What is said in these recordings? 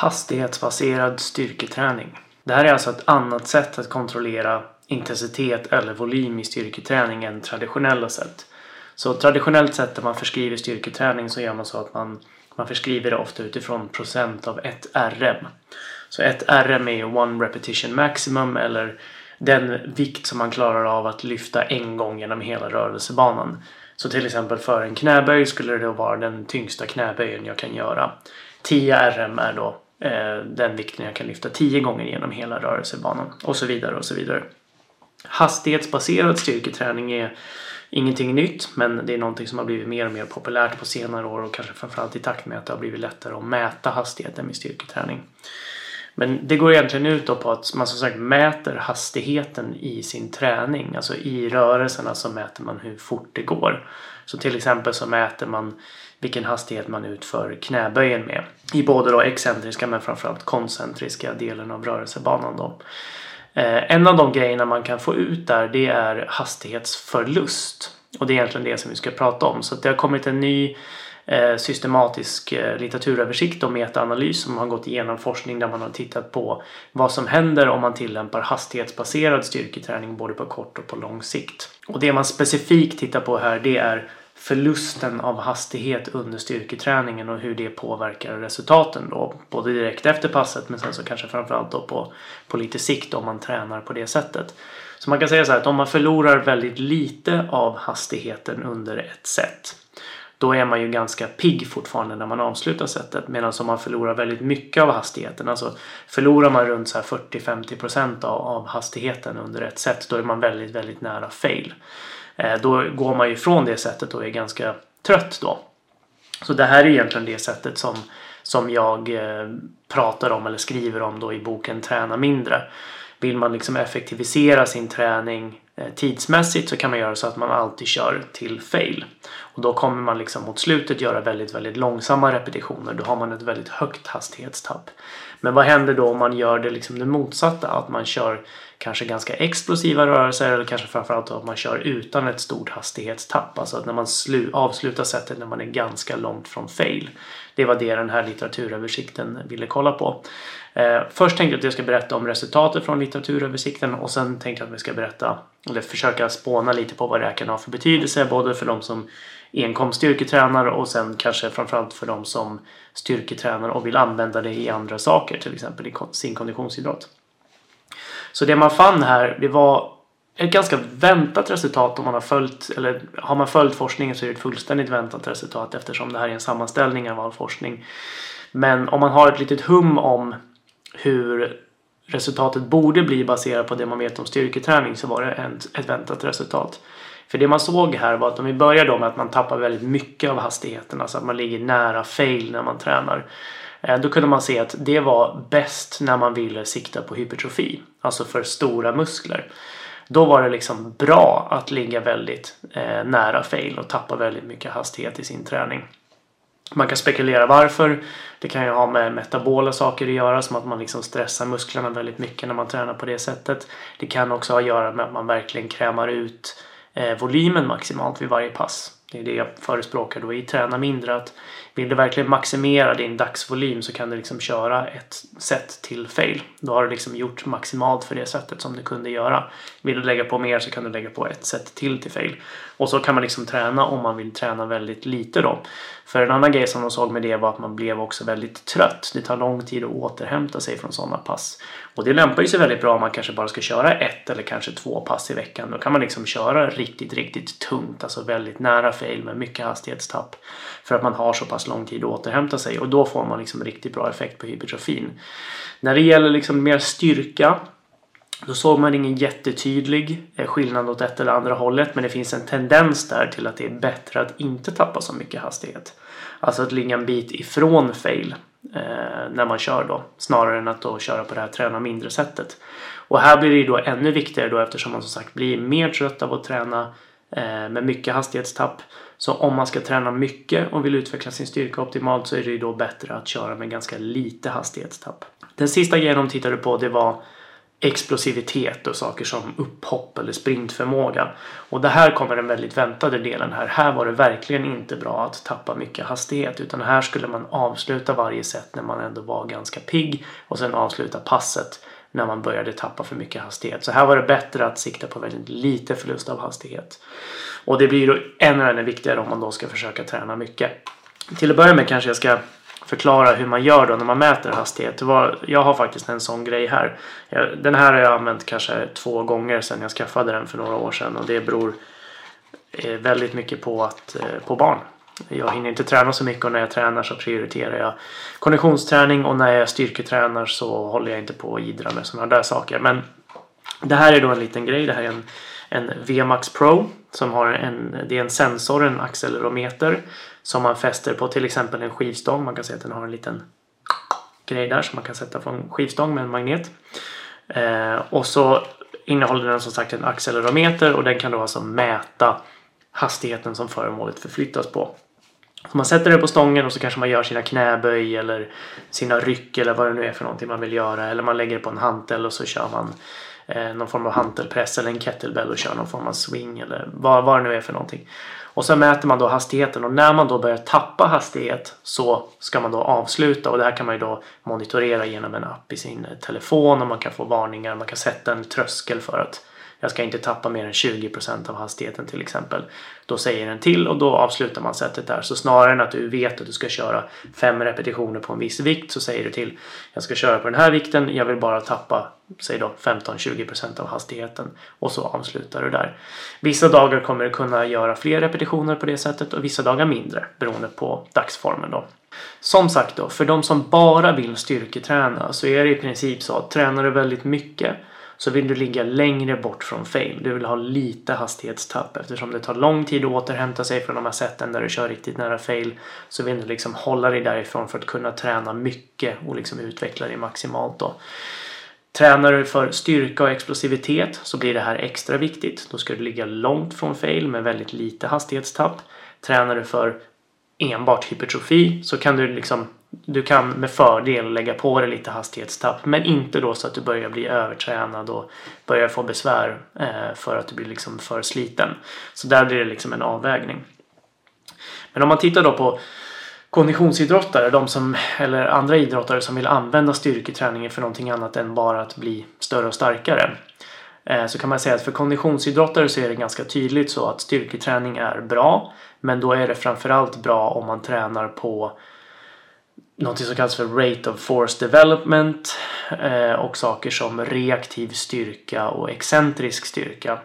Hastighetsbaserad styrketräning. Det här är alltså ett annat sätt att kontrollera intensitet eller volym i styrketräning än traditionella sätt. Så traditionellt sett när man förskriver styrketräning så gör man så att man, man förskriver det ofta utifrån procent av ett RM. Så ett RM är one repetition maximum eller den vikt som man klarar av att lyfta en gång genom hela rörelsebanan. Så till exempel för en knäböj skulle det då vara den tyngsta knäböjen jag kan göra. 10 RM är då Eh, den vikten jag kan lyfta tio gånger genom hela rörelsebanan och så vidare och så vidare. Hastighetsbaserad styrketräning är ingenting nytt men det är någonting som har blivit mer och mer populärt på senare år och kanske framförallt i takt med att det har blivit lättare att mäta hastigheten med styrketräning. Men det går egentligen ut på att man som sagt mäter hastigheten i sin träning. Alltså i rörelserna så mäter man hur fort det går. Så till exempel så mäter man vilken hastighet man utför knäböjen med. I både då excentriska men framförallt koncentriska delen av rörelsebanan. Då. Eh, en av de grejerna man kan få ut där det är hastighetsförlust. Och det är egentligen det som vi ska prata om. Så det har kommit en ny Eh, systematisk eh, litteraturöversikt och metaanalys som har gått igenom forskning där man har tittat på vad som händer om man tillämpar hastighetsbaserad styrketräning både på kort och på lång sikt. Och det man specifikt tittar på här det är förlusten av hastighet under styrketräningen och hur det påverkar resultaten då. Både direkt efter passet men sen så kanske framförallt då på, på lite sikt om man tränar på det sättet. Så man kan säga så här att om man förlorar väldigt lite av hastigheten under ett set då är man ju ganska pigg fortfarande när man avslutar setet. Medan om man förlorar väldigt mycket av hastigheten, alltså förlorar man runt 40-50% av, av hastigheten under ett set, då är man väldigt, väldigt nära fail. Eh, då går man ju från det sättet och är ganska trött då. Så det här är egentligen det sättet som, som jag eh, pratar om eller skriver om då i boken Träna mindre. Vill man liksom effektivisera sin träning Eh, tidsmässigt så kan man göra så att man alltid kör till fail. Och då kommer man liksom mot slutet göra väldigt, väldigt långsamma repetitioner. Då har man ett väldigt högt hastighetstapp. Men vad händer då om man gör det liksom det motsatta? Att man kör kanske ganska explosiva rörelser eller kanske framförallt att man kör utan ett stort hastighetstapp. Alltså att när man avslutar sättet när man är ganska långt från fail. Det var det den här litteraturöversikten ville kolla på. Eh, först tänkte jag att jag ska berätta om resultatet från litteraturöversikten och sen tänkte jag att vi ska berätta eller försöka spåna lite på vad det här kan ha för betydelse både för de som enkom styrketränar och sen kanske framförallt för de som styrketränar och vill använda det i andra saker, till exempel i sin konditionsidrott. Så det man fann här, det var ett ganska väntat resultat om man har följt, eller har man följt forskningen så är det ett fullständigt väntat resultat eftersom det här är en sammanställning av all forskning. Men om man har ett litet hum om hur resultatet borde bli baserat på det man vet om styrketräning så var det ett, ett väntat resultat. För det man såg här var att om vi börjar då med att man tappar väldigt mycket av hastigheten, alltså att man ligger nära fail när man tränar. Eh, då kunde man se att det var bäst när man ville sikta på hypertrofi, alltså för stora muskler. Då var det liksom bra att ligga väldigt eh, nära fail och tappa väldigt mycket hastighet i sin träning. Man kan spekulera varför. Det kan ju ha med metabola saker att göra som att man liksom stressar musklerna väldigt mycket när man tränar på det sättet. Det kan också ha att göra med att man verkligen krämar ut eh, volymen maximalt vid varje pass. Det är det jag förespråkar då i Träna mindre. Att vill du verkligen maximera din dagsvolym så kan du liksom köra ett set till fail. Då har du liksom gjort maximalt för det sättet som du kunde göra. Vill du lägga på mer så kan du lägga på ett set till till fail. Och så kan man liksom träna om man vill träna väldigt lite då. För en annan grej som de såg med det var att man blev också väldigt trött. Det tar lång tid att återhämta sig från sådana pass. Och det lämpar ju sig väldigt bra om man kanske bara ska köra ett eller kanske två pass i veckan. Då kan man liksom köra riktigt, riktigt tungt, alltså väldigt nära fail med mycket hastighetstapp. För att man har så pass lång tid att återhämta sig och då får man liksom riktigt bra effekt på hypertrofin. När det gäller liksom mer styrka då såg man ingen jättetydlig eh, skillnad åt ett eller andra hållet men det finns en tendens där till att det är bättre att inte tappa så mycket hastighet. Alltså att ligga en bit ifrån fail eh, när man kör då snarare än att då köra på det här träna mindre sättet. Och här blir det ju då ännu viktigare då eftersom man som sagt blir mer trött av att träna Eh, med mycket hastighetstapp. Så om man ska träna mycket och vill utveckla sin styrka optimalt så är det ju då bättre att köra med ganska lite hastighetstapp. Den sista grejen de tittade på det var explosivitet och saker som upphopp eller sprintförmåga. Och det här kommer den väldigt väntade delen här. Här var det verkligen inte bra att tappa mycket hastighet utan här skulle man avsluta varje set när man ändå var ganska pigg och sen avsluta passet när man började tappa för mycket hastighet. Så här var det bättre att sikta på väldigt lite förlust av hastighet. Och det blir då ännu, ännu viktigare om man då ska försöka träna mycket. Till att börja med kanske jag ska förklara hur man gör då när man mäter hastighet. Jag har faktiskt en sån grej här. Den här har jag använt kanske två gånger sedan jag skaffade den för några år sedan och det beror eh, väldigt mycket på, att, eh, på barn. Jag hinner inte träna så mycket och när jag tränar så prioriterar jag konditionsträning och när jag styrketränar så håller jag inte på att idra med sådana där saker. Men det här är då en liten grej. Det här är en, en VMAX Pro som har en, det är en sensor, en accelerometer som man fäster på till exempel en skivstång. Man kan se att den har en liten grej där som man kan sätta på en skivstång med en magnet. Eh, och så innehåller den som sagt en accelerometer och den kan då alltså mäta hastigheten som föremålet förflyttas på. Så man sätter det på stången och så kanske man gör sina knäböj eller sina ryck eller vad det nu är för någonting man vill göra. Eller man lägger det på en hantel och så kör man eh, någon form av hantelpress eller en kettlebell och kör någon form av swing eller vad, vad det nu är för någonting. Och så mäter man då hastigheten och när man då börjar tappa hastighet så ska man då avsluta och det här kan man ju då monitorera genom en app i sin telefon och man kan få varningar. Man kan sätta en tröskel för att jag ska inte tappa mer än 20% av hastigheten till exempel. Då säger den till och då avslutar man sättet där. Så snarare än att du vet att du ska köra fem repetitioner på en viss vikt så säger du till jag ska köra på den här vikten, jag vill bara tappa säg då 15-20% av hastigheten och så avslutar du där. Vissa dagar kommer du kunna göra fler repetitioner på det sättet och vissa dagar mindre beroende på dagsformen då. Som sagt då, för de som bara vill styrketräna så är det i princip så att tränar du väldigt mycket så vill du ligga längre bort från fail. Du vill ha lite hastighetstapp eftersom det tar lång tid att återhämta sig från de här sätten där du kör riktigt nära fail. Så vill du liksom hålla dig därifrån för att kunna träna mycket och liksom utveckla dig maximalt då. Tränar du för styrka och explosivitet så blir det här extra viktigt. Då ska du ligga långt från fail med väldigt lite hastighetstapp. Tränar du för enbart hypertrofi så kan du liksom du kan med fördel lägga på dig lite hastighetstapp men inte då så att du börjar bli övertränad och börjar få besvär eh, för att du blir liksom för sliten. Så där blir det liksom en avvägning. Men om man tittar då på konditionsidrottare, de som, eller andra idrottare som vill använda styrketräningen för någonting annat än bara att bli större och starkare. Eh, så kan man säga att för konditionsidrottare så är det ganska tydligt så att styrketräning är bra. Men då är det framförallt bra om man tränar på något som kallas för Rate of Force Development eh, och saker som reaktiv styrka och excentrisk styrka.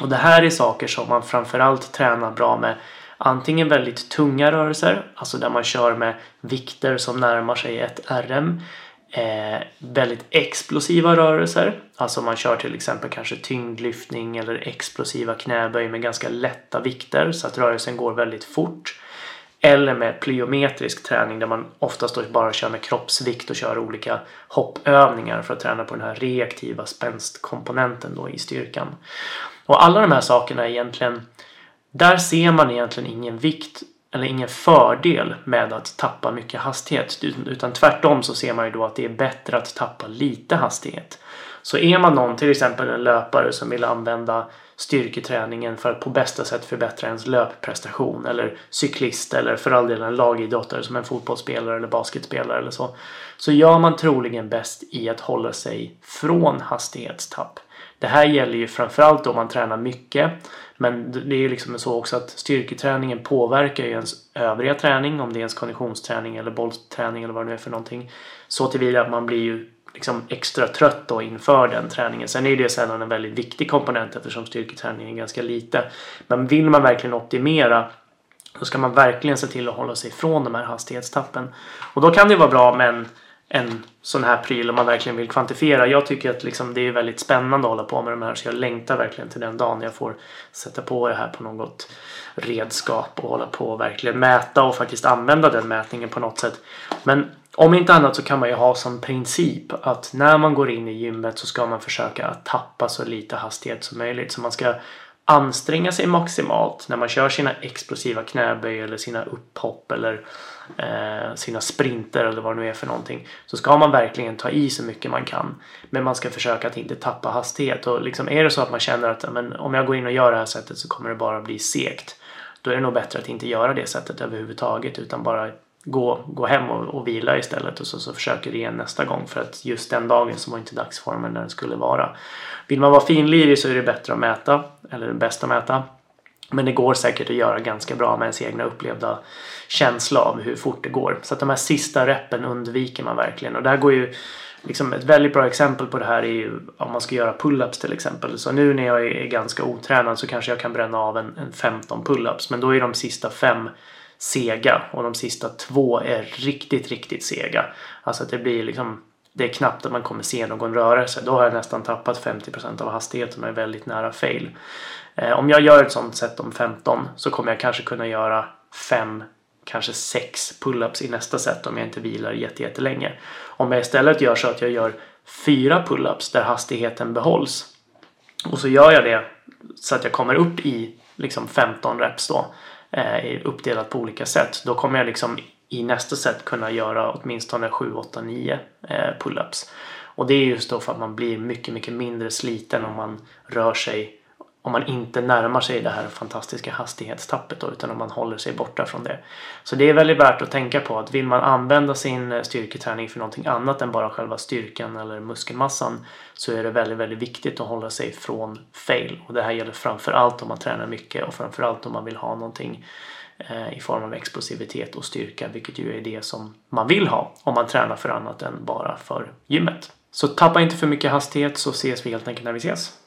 Och det här är saker som man framförallt tränar bra med antingen väldigt tunga rörelser, alltså där man kör med vikter som närmar sig ett RM. Eh, väldigt explosiva rörelser, alltså man kör till exempel kanske tyngdlyftning eller explosiva knäböj med ganska lätta vikter så att rörelsen går väldigt fort. Eller med plyometrisk träning där man oftast bara kör med kroppsvikt och kör olika hoppövningar för att träna på den här reaktiva spänstkomponenten då i styrkan. Och alla de här sakerna egentligen, där ser man egentligen ingen vikt eller ingen fördel med att tappa mycket hastighet. Utan tvärtom så ser man ju då att det är bättre att tappa lite hastighet. Så är man någon, till exempel en löpare som vill använda styrketräningen för att på bästa sätt förbättra ens löpprestation eller cyklist eller för all del en lagidrottare som en fotbollsspelare eller basketspelare eller så. Så gör man troligen bäst i att hålla sig från hastighetstapp. Det här gäller ju framförallt om man tränar mycket. Men det är ju liksom så också att styrketräningen påverkar ju ens övriga träning. Om det är ens konditionsträning eller bollträning eller vad det nu är för någonting. Så tillvida att man blir ju liksom extra trött då inför den träningen. Sen är det sällan en väldigt viktig komponent eftersom styrketräning är ganska lite. Men vill man verkligen optimera då ska man verkligen se till att hålla sig ifrån de här hastighetstappen. Och då kan det vara bra med en, en sån här pryl om man verkligen vill kvantifiera. Jag tycker att liksom det är väldigt spännande att hålla på med de här så jag längtar verkligen till den dagen jag får sätta på det här på något redskap och hålla på och verkligen mäta och faktiskt använda den mätningen på något sätt. Men om inte annat så kan man ju ha som princip att när man går in i gymmet så ska man försöka tappa så lite hastighet som möjligt. Så man ska anstränga sig maximalt när man kör sina explosiva knäböj eller sina upphopp eller eh, sina sprinter eller vad det nu är för någonting. Så ska man verkligen ta i så mycket man kan. Men man ska försöka att inte tappa hastighet. Och liksom är det så att man känner att men, om jag går in och gör det här sättet så kommer det bara bli segt. Då är det nog bättre att inte göra det sättet överhuvudtaget utan bara gå, gå hem och, och vila istället och så, så försöker du igen nästa gång för att just den dagen så var inte dagsformen där den skulle vara. Vill man vara finlirig så är det bättre att mäta, eller bäst att mäta. Men det går säkert att göra ganska bra med ens egna upplevda känsla av hur fort det går. Så att de här sista reppen undviker man verkligen. Och där går ju liksom ett väldigt bra exempel på det här är ju om man ska göra pull-ups till exempel. Så nu när jag är ganska otränad så kanske jag kan bränna av en, en 15 pull-ups. Men då är de sista fem sega och de sista två är riktigt, riktigt sega. Alltså att det blir liksom det är knappt att man kommer se någon rörelse. Då har jag nästan tappat 50% av hastigheten och är väldigt nära fail. Eh, om jag gör ett sånt set om 15 så kommer jag kanske kunna göra 5, kanske 6 pull-ups i nästa set om jag inte vilar jättelänge. Om jag istället gör så att jag gör 4 pull-ups där hastigheten behålls och så gör jag det så att jag kommer upp i liksom 15 reps då Eh, uppdelat på olika sätt. Då kommer jag liksom i nästa set kunna göra åtminstone 7, 8, 9 pull-ups. Och det är just då för att man blir mycket, mycket mindre sliten om man rör sig om man inte närmar sig det här fantastiska hastighetstappet då, utan om man håller sig borta från det. Så det är väldigt värt att tänka på att vill man använda sin eh, styrketräning för någonting annat än bara själva styrkan eller muskelmassan så är det väldigt, väldigt viktigt att hålla sig från fail. Och det här gäller framför allt om man tränar mycket och framför allt om man vill ha någonting eh, i form av explosivitet och styrka, vilket ju är det som man vill ha om man tränar för annat än bara för gymmet. Så tappa inte för mycket hastighet så ses vi helt enkelt när vi ses.